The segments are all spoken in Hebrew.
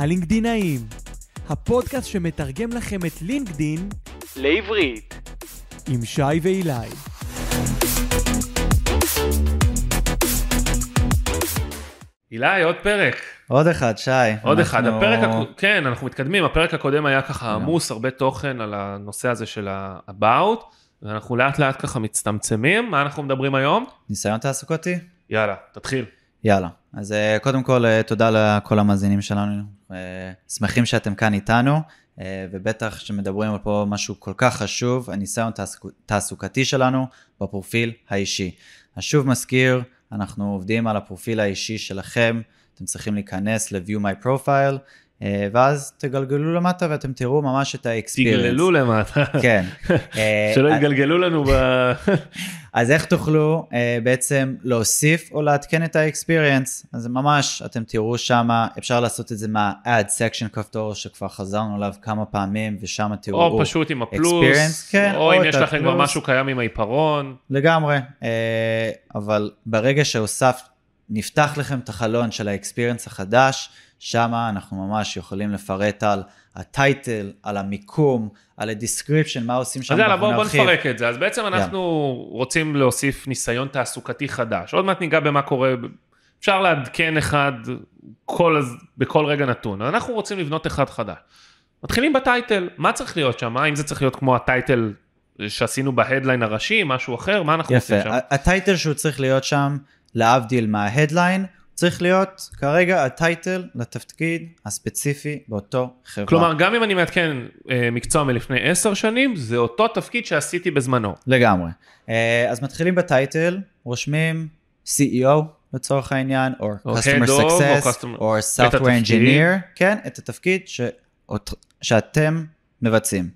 הלינקדינאים, הפודקאסט שמתרגם לכם את לינקדין לעברית. עם שי ואילי. אילי, עוד פרק. עוד אחד, שי. עוד אנחנו- אחד. הפרק, הקו- כן, אנחנו מתקדמים. הפרק הקודם היה ככה עמוס, הרבה תוכן על הנושא הזה של ה-about, ואנחנו לאט לאט ככה מצטמצמים. מה אנחנו מדברים היום? ניסיון תעסוקתי? יאללה, תתחיל. יאללה. אז אה, קודם כל, אה, תודה לכל המאזינים שלנו. אה, שמחים שאתם כאן איתנו, ובטח שמדברים על פה משהו כל כך חשוב, הניסיון תעסוק- תעסוקתי שלנו בפרופיל האישי. אז שוב מזכיר, אנחנו עובדים על הפרופיל האישי שלכם, אתם צריכים להיכנס ל-view my profile, ואז תגלגלו למטה ואתם תראו ממש את ה-experience. תגללו למטה. כן. אה, שלא יתגלגלו לנו ב... אז איך תוכלו אה, בעצם להוסיף או לעדכן את ה-experience? אז ממש, אתם תראו שמה, אפשר לעשות את זה מה-add section כפתור שכבר חזרנו עליו כמה פעמים, ושם תראו... או פשוט עם הפלוס, experience, כן, או אם או יש את לכם כבר. משהו קיים עם העיפרון. לגמרי, אה, אבל ברגע שהוסף, נפתח לכם את החלון של ה-experience החדש, שמה אנחנו ממש יכולים לפרט על הטייטל, על המיקום, על ה-description, מה עושים שם, אז יאללה, בואו בוא. נפרק את זה. אז בעצם אנחנו רוצים להוסיף ניסיון תעסוקתי חדש. עוד מעט ניגע במה קורה, אפשר לעדכן אחד כל, בכל רגע נתון. אנחנו רוצים לבנות אחד חדש. מתחילים בטייטל, מה צריך להיות שם? האם זה צריך להיות כמו הטייטל שעשינו בהדליין הראשי, משהו אחר? מה אנחנו יפה, עושים שם? ה- הטייטל שהוא צריך להיות שם, להבדיל מההדליין, צריך להיות כרגע הטייטל לתפקיד הספציפי באותו חברה. כלומר, גם אם אני מעדכן אה, מקצוע מלפני עשר שנים, זה אותו תפקיד שעשיתי בזמנו. לגמרי. אה, אז מתחילים בטייטל, רושמים CEO לצורך העניין, או או Customer Success, או Software. Engineer, כן, את התפקיד שאות- שאתם מבצעים.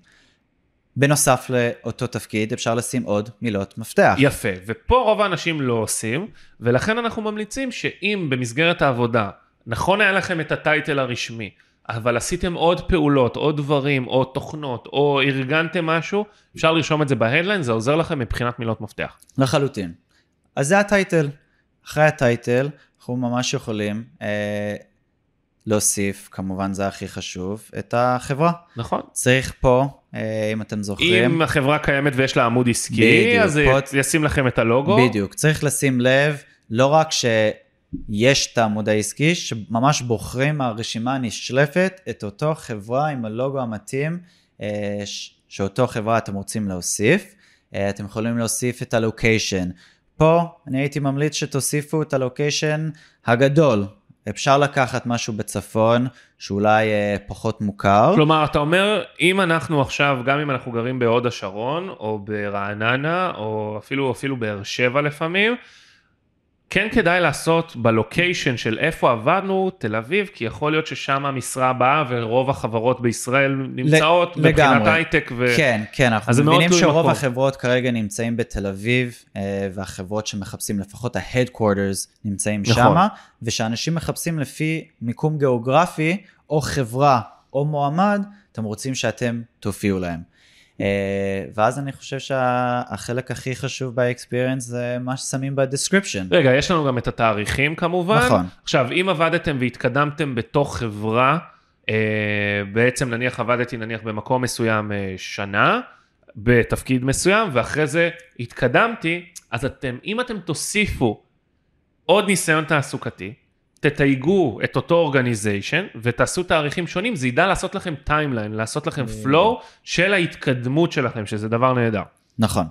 בנוסף לאותו תפקיד אפשר לשים עוד מילות מפתח. יפה, ופה רוב האנשים לא עושים, ולכן אנחנו ממליצים שאם במסגרת העבודה, נכון היה לכם את הטייטל הרשמי, אבל עשיתם עוד פעולות, עוד דברים, או תוכנות, או ארגנתם משהו, אפשר לרשום את זה בהדליין, זה עוזר לכם מבחינת מילות מפתח. לחלוטין. אז זה הטייטל. אחרי הטייטל, אנחנו ממש יכולים אה, להוסיף, כמובן זה הכי חשוב, את החברה. נכון. צריך פה, אה, אם אתם זוכרים, אם החברה קיימת ויש לה עמוד עסקי, בדיוק, אז פה- ישים לכם את הלוגו. בדיוק, צריך לשים לב, לא רק שיש את העמוד העסקי, שממש בוחרים מהרשימה הנשלפת את אותו חברה עם הלוגו המתאים, אה, שאותו חברה אתם רוצים להוסיף. אה, אתם יכולים להוסיף את הלוקיישן. פה אני הייתי ממליץ שתוסיפו את הלוקיישן הגדול. אפשר לקחת משהו בצפון שאולי אה, פחות מוכר. כלומר, אתה אומר, אם אנחנו עכשיו, גם אם אנחנו גרים בהוד השרון, או ברעננה, או אפילו, אפילו באר שבע לפעמים, כן כדאי לעשות בלוקיישן של איפה עבדנו, תל אביב, כי יכול להיות ששם המשרה הבאה ורוב החברות בישראל נמצאות מבחינת. הייטק. ו... כן, כן, אנחנו מבינים שרוב מקום. החברות כרגע נמצאים בתל אביב, אה, והחברות שמחפשים, לפחות ה-headquarters נמצאים נכון. שמה, ושאנשים מחפשים לפי מיקום גיאוגרפי, או חברה, או מועמד, אתם רוצים שאתם תופיעו להם. אה, ואז אני חושב שהחלק הכי חשוב ב-experience זה מה ששמים ב-description. רגע, יש לנו גם את התאריכים כמובן. נכון. עכשיו, אם עבדתם והתקדמתם בתוך חברה, אה, בעצם נניח עבדתי נניח במקום מסוים אה, שנה, בתפקיד מסוים, ואחרי זה התקדמתי, אז אתם, אם אתם תוסיפו עוד ניסיון תעסוקתי, תתייגו את אותו organization ותעשו תאריכים שונים, זה ידע לעשות לכם timeline, לעשות לכם flow של ההתקדמות שלכם, שזה דבר נהדר. נכון.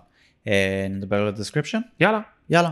אה, נדבר על ה-description? יאללה, יאללה.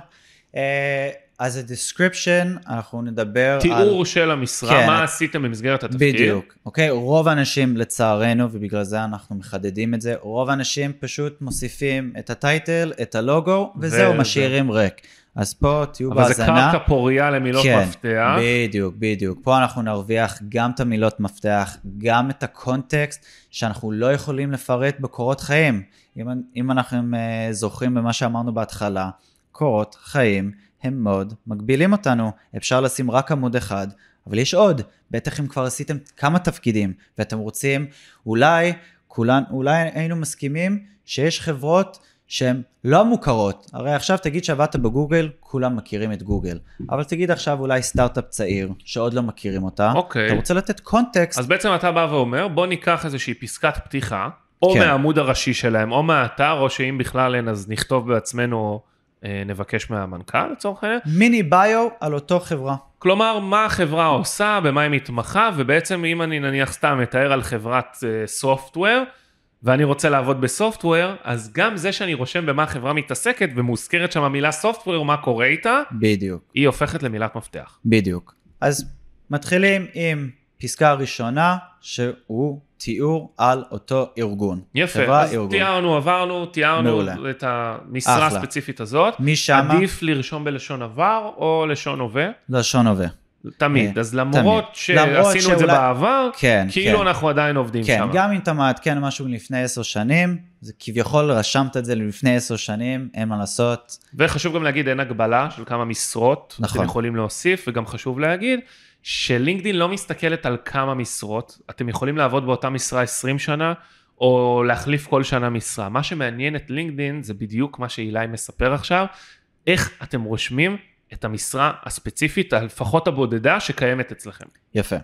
אה, אז ה-description, אנחנו נדבר על... תיאור של המשרה, כן. מה עשיתם במסגרת התפקיד. בדיוק, אוקיי? רוב האנשים לצערנו, ובגלל זה אנחנו מחדדים את זה, רוב האנשים פשוט מוסיפים את ה title, את הלוגו, וזהו, ו- משאירים ריק. אז פה תהיו אבל זה בהאזנה. קרקע פוריה למילות כן, מפתח. בדיוק, בדיוק. פה אנחנו נרוויח גם את המילות מפתח, גם את הקונטקסט שאנחנו לא יכולים לפרט בקורות חיים. אם, אם אנחנו uh, זוכרים במה שאמרנו בהתחלה, קורות חיים הם מאוד מגבילים אותנו. אפשר לשים רק עמוד אחד, אבל יש עוד. בטח אם כבר עשיתם כמה תפקידים, ואתם רוצים, אולי, כולן, אולי היינו מסכימים שיש חברות שהן לא מוכרות. הרי עכשיו תגיד שעבדת בגוגל, כולם מכירים את גוגל. אבל תגיד עכשיו אולי סטארט-אפ צעיר, שעוד לא מכירים אותה. אוקיי. אתה רוצה לתת קונטקסט. אז בעצם אתה בא ואומר, בוא ניקח איזושהי פסקת פתיחה, או כן. מהעמוד הראשי שלהם, או מהאתר, או שאם בכלל אין, אז נכתוב בעצמנו, נבקש מהמנכ"ל לצורך העניין. מיני ביו על אותו חברה. כלומר, מה החברה עושה, במה היא מתמחה, ובעצם אם אני נניח סתם מתאר על חברת סופטוור, ואני רוצה לעבוד בסופטוור, אז גם זה שאני רושם במה החברה מתעסקת, ומוזכרת שם המילה סופטוור, מה קורה איתה, בדיוק. היא הופכת למילת מפתח. בדיוק. אז מתחילים עם פסקה ראשונה, שהוא תיאור על אותו ארגון. יפה, חברה, אז ארגון. תיארנו, עברנו, תיארנו מעולה. את המשרה. הספציפית הזאת. משם, עדיף לרשום בלשון עבר או לשון הווה? לשון הווה. תמיד. אה, אז למרות שעשינו את זה בעבר, כן, כאילו כן. אנחנו עדיין עובדים כן, שם. גם אם אתה מעדכן משהו מלפני עשר שנים, זה כביכול רשמת את זה לפני עשר שנים, אין מה לעשות. וחשוב גם להגיד, אין הגבלה של כמה משרות נכון. אתם יכולים להוסיף, וגם חשוב להגיד שלינקדאין לא מסתכלת על כמה משרות, אתם יכולים לעבוד באותה משרה 20 שנה, או להחליף כל שנה משרה. מה שמעניין את לינקדאין זה בדיוק מה שאילי מספר עכשיו, איך אתם רושמים את המשרה הספציפית, לפחות הבודדה שקיימת אצלכם. יפה.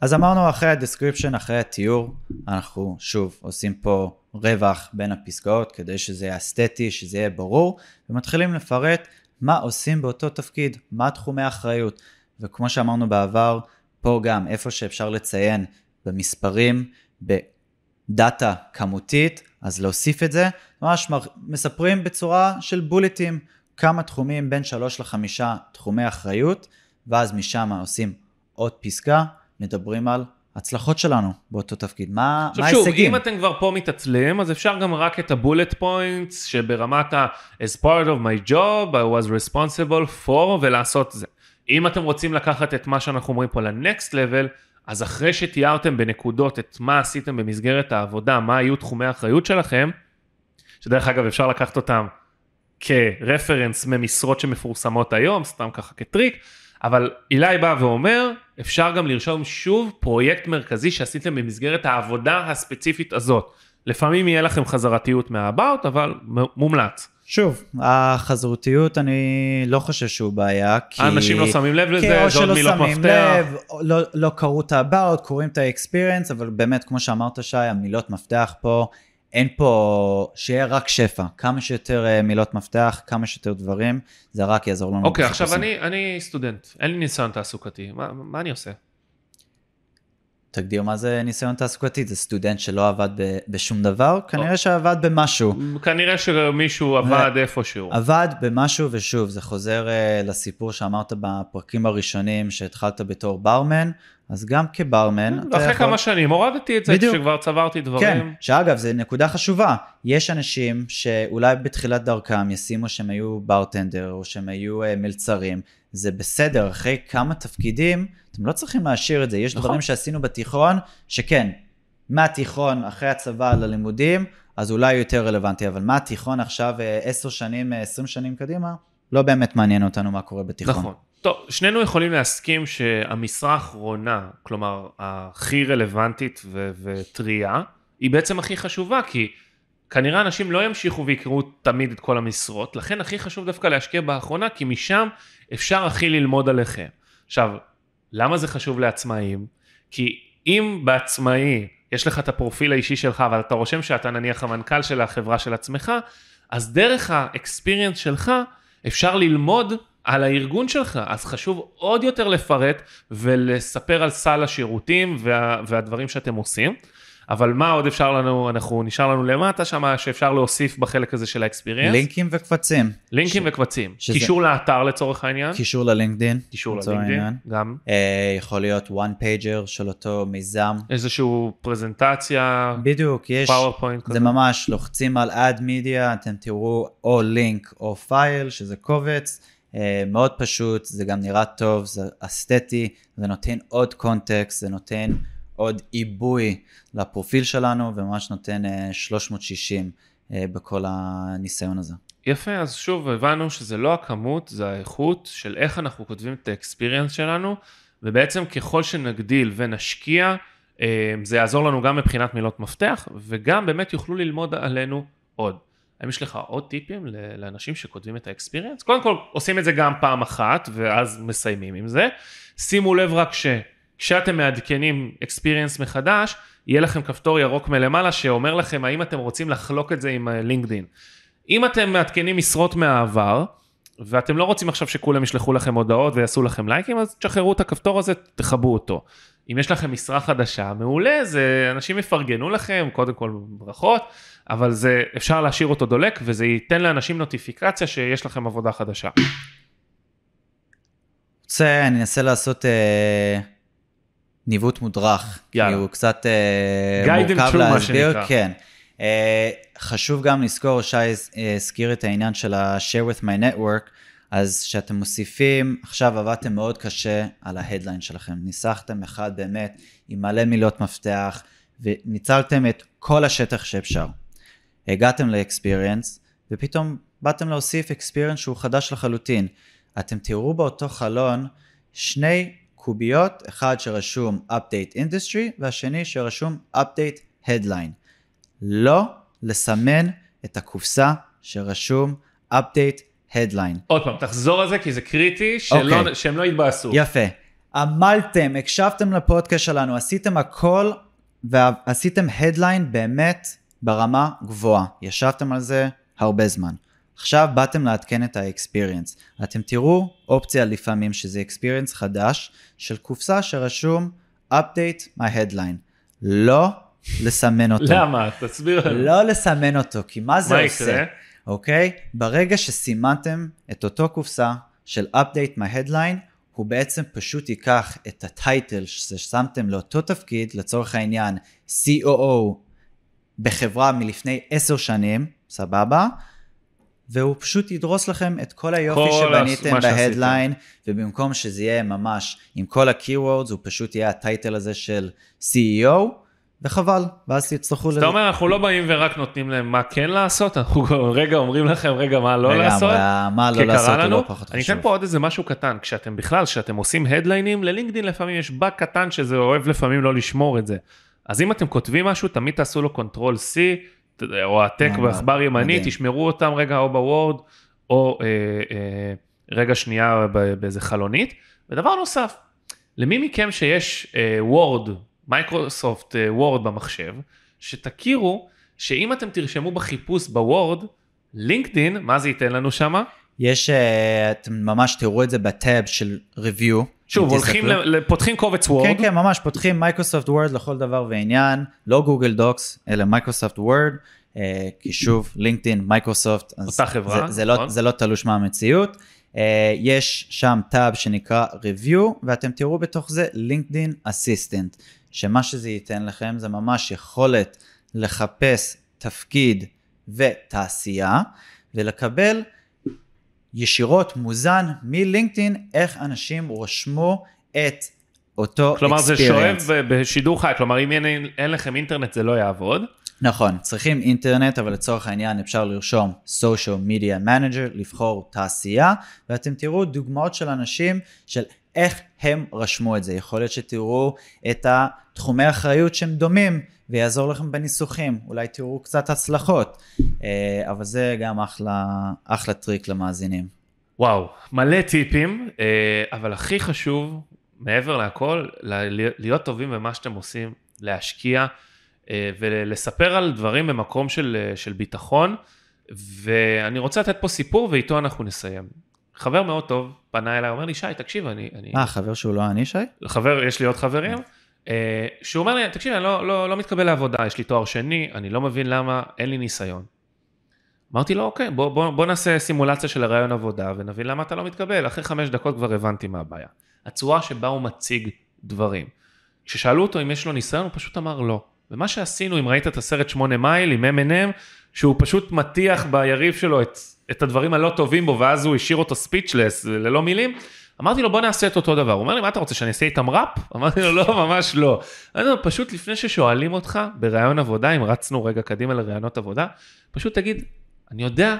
אז אמרנו אחרי ה-description, אחרי התיאור, אנחנו שוב עושים פה רווח בין הפסקאות כדי שזה יהיה אסתטי, שזה יהיה ברור, ומתחילים לפרט מה עושים באותו תפקיד, מה תחומי האחריות. וכמו שאמרנו בעבר, פה גם איפה שאפשר לציין במספרים, בדאטה כמותית, אז להוסיף את זה, ממש מספרים בצורה של בולטים, כמה תחומים, בין שלוש לחמישה תחומי אחריות, ואז משם עושים עוד פסקה, מדברים על הצלחות שלנו באותו תפקיד, מה עכשיו מה שוב, ההישגים? אם אתם כבר פה מתעצלים, אז אפשר גם רק את הבולט פוינטס שברמת ה- as part of my job, I was responsible for, ולעשות זה. אם אתם רוצים לקחת את מה שאנחנו אומרים פה ל-next level, אז אחרי שתיארתם בנקודות את מה עשיתם במסגרת העבודה, מה היו תחומי האחריות שלכם, שדרך אגב אפשר לקחת אותם כרפרנס ממשרות שמפורסמות היום, סתם ככה כטריק, אבל אילי בא ואומר, אפשר גם לרשום שוב פרויקט מרכזי שעשיתם במסגרת העבודה הספציפית הזאת. לפעמים יהיה לכם חזרתיות מהאבאוט, אבל מומלץ. שוב, החזרותיות אני לא חושב שהוא בעיה, כי... האנשים לא שמים לב כן, לזה, או זה עוד שלא מילות שמים מפתח. לב, או לא, לא קראו את ה-about, קוראים את ה-experience, אבל באמת, כמו שאמרת שי, המילות מפתח פה, אין פה, שיהיה רק שפע, כמה שיותר אה, מילות מפתח, כמה שיותר דברים, זה רק יעזור לנו. אוקיי, עכשיו בחיפושים. אני, אני סטודנט, אין לי ניסיון תעסוקתי, מה, מה אני עושה? תגדיר מה זה ניסיון תעסוקתי, זה סטודנט שלא עבד ב- בשום דבר, כנראה שעבד במשהו. כנראה שמישהו עבד איפשהו. עבד במשהו, ושוב, זה חוזר uh, לסיפור שאמרת בפרקים הראשונים, שהתחלת בתור ברמן, אז גם כברמן, אתה ואחרי יכול... כמה שנים הורדתי את זה, בדיוק. כשכבר צברתי דברים. כן, שאגב, זו נקודה חשובה. יש אנשים שאולי בתחילת דרכם ישימו שהם היו ברטנדר, או שהם היו uh, מלצרים. זה בסדר, אחרי כמה תפקידים, אתם לא צריכים להשאיר את זה. יש נכון. דברים שעשינו בתיכון, שכן, מהתיכון, אחרי הצבא ללימודים, אז אולי יותר רלוונטי, אבל מהתיכון עכשיו, אה, עשר שנים, אה, עשרים שנים קדימה, לא באמת מעניין אותנו מה קורה בתיכון. נכון. טוב, שנינו יכולים להסכים שהמשרה האחרונה, כלומר, הכי רלוונטית וטריה, היא בעצם הכי חשובה, כי כנראה אנשים לא ימשיכו ויקראו תמיד את כל המשרות, לכן הכי חשוב דווקא להשקיע באחרונה, כי משם אפשר הכי ללמוד עליכם. עכשיו, למה זה חשוב לעצמאים? כי אם בעצמאי יש לך את הפרופיל האישי שלך, אבל אתה רושם שאתה נניח המנכ"ל של החברה של עצמך, אז דרך האקספיריאנס שלך אפשר ללמוד על הארגון שלך, אז חשוב עוד יותר לפרט ולספר על סל השירותים וה, והדברים שאתם עושים. אבל מה עוד אפשר לנו, אנחנו נשאר לנו למטה שם שאפשר להוסיף בחלק הזה של האקספיריאנס. לינקים וקבצים. לינקים ש- וקבצים. שזה- קישור לאתר לצורך העניין. קישור ללינקדין. קישור העניין. גם. אה, יכול להיות one pager של אותו מיזם. איזושהי פרזנטציה, בדיוק, יש, PowerPoint כזה. זה ממש, לוחצים על add media, אתם תראו או לינק או file, שזה קובץ, אה, מאוד פשוט, זה גם נראה טוב, זה אסתטי, זה נותן עוד קונטקסט, זה נותן עוד עיבוי לפרופיל שלנו, וממש נותן אה, 360 אה, בכל הניסיון הזה. יפה, אז שוב, הבנו שזה לא הכמות, זה האיכות של איך אנחנו כותבים את ה experience שלנו, ובעצם ככל שנגדיל ונשקיע, אה, זה יעזור לנו גם מבחינת מילות מפתח, וגם באמת יוכלו ללמוד עלינו עוד. האם יש לך עוד טיפים לאנשים שכותבים את האקספיריאנס? קודם כל, עושים את זה גם פעם אחת, ואז מסיימים עם זה. שימו לב רק שכשאתם מעדכנים אקספיריאנס מחדש, יהיה לכם כפתור ירוק מלמעלה שאומר לכם האם אתם רוצים לחלוק את זה עם לינקדין. אם אתם מעדכנים משרות מהעבר, ואתם לא רוצים עכשיו שכולם ישלחו לכם הודעות ויעשו לכם לייקים, אז תשחררו את הכפתור הזה, תכבו אותו. אם יש לכם משרה חדשה, מעולה, זה אנשים יפרגנו לכם, קודם כל ברכות, אבל זה, אפשר להשאיר אותו דולק, וזה ייתן לאנשים נוטיפיקציה שיש לכם עבודה חדשה. רוצה, אני אנסה לעשות אה, ניווט מודרך. יאללה. כי הוא קצת and מורכב להסביר. כן. אה, חשוב גם לזכור, שי אה, הזכיר את העניין של ה-share with my network, אז שאתם מוסיפים, עכשיו עבדתם מאוד קשה על ההדליין שלכם. ניסחתם אחד באמת עם מלא מילות מפתח, וניצלתם את כל השטח שאפשר. הגעתם ל-experience, ופתאום באתם להוסיף experience שהוא חדש לחלוטין. אתם תראו באותו חלון שני קוביות, אחד שרשום update industry, והשני שרשום update headline. לא לסמן את הקופסה שרשום update headline. עוד פעם, תחזור על זה כי זה קריטי, שלא, אוקיי. שהם לא יתבאסו. יפה. עמלתם, הקשבתם לפודקאסט שלנו, עשיתם הכל ועשיתם הדליין באמת ברמה גבוהה. ישבתם על זה הרבה זמן. עכשיו באתם לעדכן את ה-experience. אתם תראו אופציה לפעמים שזה experience חדש של קופסה שרשום update my headline. לא לסמן אותו. למה? תסביר לנו. לא לסמן אותו, כי מה זה מה עושה? יקרה? אוקיי? ברגע שסימנתם את אותו קופסה של update my headline, הוא בעצם פשוט ייקח את הטייטל ששמתם לאותו תפקיד, לצורך העניין COO בחברה מלפני עשר שנים, סבבה? והוא פשוט ידרוס לכם את כל היופי כל שבניתם מה. בהדליין, ובמקום שזה יהיה ממש עם כל ה-keywords, הוא פשוט יהיה הטייטל הזה של CEO, וחבל, ואז תצטרכו אתה אומר, אנחנו לא באים ורק נותנים להם מה כן לעשות, אנחנו רגע אומרים לכם רגע מה לא לגמרי, לעשות. מה כי לא לעשות הוא לנו, לא פחות אני חשוב. אתן פה עוד איזה משהו קטן, כשאתם בכלל, כשאתם עושים headline ים, ל LinkedIn לפעמים יש באג קטן שזה אוהב לפעמים לא לשמור את זה. אז אם אתם כותבים משהו, תמיד תעשו לו control C, או העתק ממש, בעכבר ימני. תשמרו אותם רגע או ב Word, או אה, אה, רגע שנייה באיזה חלונית. ודבר נוסף, למי מכם שיש Word, Microsoft Word במחשב, שתכירו שאם אתם תרשמו בחיפוש ב Word, LinkedIn, מה זה ייתן לנו שמה? יש, אה, אתם ממש תראו את זה בטאב של review. שוב, הולכים. ל- פותחים קובץ Word, כן, כן, ממש, פותחים Microsoft Word לכל דבר ועניין, לא Google Docs, אלא Microsoft Word, אה, כי שוב, LinkedIn, Microsoft, אותה חברה, זה, זה, לא, נכון. זה לא תלוש מהמציאות. אה, יש שם טאב שנקרא review, ואתם תראו בתוך זה LinkedIn Assistant, שמה שזה ייתן לכם זה ממש יכולת לחפש תפקיד ותעשייה, ולקבל ישירות מוזן מ LinkedIn איך אנשים רשמו את אותו כלומר זה experience. שואב ב- בשידור חי, כלומר אם אין, אין לכם אינטרנט זה לא יעבוד. נכון, צריכים אינטרנט, אבל לצורך העניין אפשר לרשום social media manager, לבחור תעשייה, ואתם תראו דוגמאות של אנשים של איך הם רשמו את זה. יכול להיות שתראו את התחומי אחריות שהם דומים, ויעזור לכם בניסוחים. אולי תראו קצת הצלחות, אה, אבל זה גם אחלה, אחלה טריק למאזינים. וואו, מלא טיפים, אה, אבל הכי חשוב, מעבר להכל, ל- להיות טובים במה שאתם עושים, להשקיע אה, ולספר על דברים במקום של, של ביטחון, ואני רוצה לתת פה סיפור ואיתו אנחנו נסיים. חבר מאוד טוב פנה אליי, אומר לי, שי, תקשיב, אני... אני... אה, חבר שהוא לא אני, שי? חבר, יש לי עוד חברים, אה, שהוא אומר לי, תקשיב, אני לא, לא, לא מתקבל לעבודה, יש לי תואר שני, אני לא מבין למה, אין לי ניסיון. אמרתי לו, אוקיי, בוא, בוא, בוא נעשה סימולציה של הרעיון עבודה ונבין למה אתה לא מתקבל. אחרי חמש דקות כבר הבנתי מה הבעיה. הצורה שבה הוא מציג דברים. כששאלו אותו אם יש לו ניסיון, הוא פשוט אמר לא. ומה שעשינו, אם ראית את הסרט שמונה מייל עם M&M, שהוא פשוט מטיח ביריב שלו את, את הדברים הלא טובים בו, ואז הוא השאיר אותו ספיצ'לס, ללא מילים, אמרתי לו בוא נעשה את אותו דבר, הוא אומר לי מה אתה רוצה שאני אעשה איתם ראפ? אמרתי לו לא ממש לא. אמרתי לו פשוט לפני ששואלים אותך בראיון עבודה, אם רצנו רגע קדימה לראיונות עבודה, פשוט תגיד, אני יודע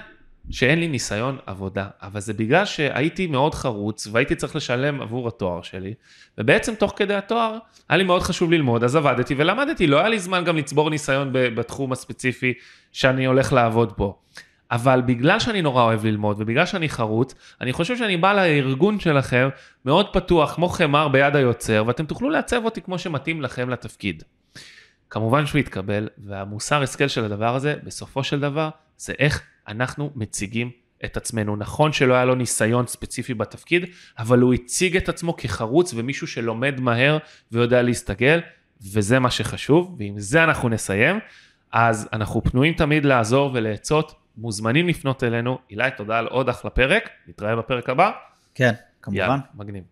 שאין לי ניסיון עבודה, אבל זה בגלל שהייתי מאוד חרוץ והייתי צריך לשלם עבור התואר שלי, ובעצם תוך כדי התואר היה לי מאוד חשוב ללמוד, אז עבדתי ולמדתי, לא היה לי זמן גם לצבור ניסיון בתחום הספציפי שאני הולך לעבוד בו. אבל בגלל שאני נורא אוהב ללמוד ובגלל שאני חרוץ, אני חושב שאני בא לארגון שלכם מאוד פתוח, כמו חמר ביד היוצר, ואתם תוכלו לעצב אותי כמו שמתאים לכם לתפקיד. כמובן שהוא יתקבל, והמוסר השכל של הדבר הזה, בסופו של דבר, זה איך אנחנו מציגים את עצמנו. נכון שלא היה לו ניסיון ספציפי בתפקיד, אבל הוא הציג את עצמו כחרוץ ומישהו שלומד מהר ויודע להסתגל, וזה מה שחשוב, ועם זה אנחנו נסיים. אז אנחנו פנויים תמיד לעזור ולעצות, מוזמנים לפנות אלינו. אילי, תודה על עוד אחלה פרק, נתראה בפרק הבא. כן, כמובן. יאללה, מגניב.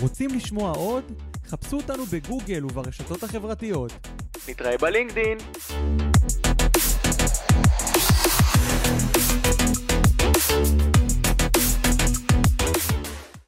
רוצים לשמוע עוד? חפשו אותנו בגוגל וברשתות החברתיות. נתראה בלינקדין.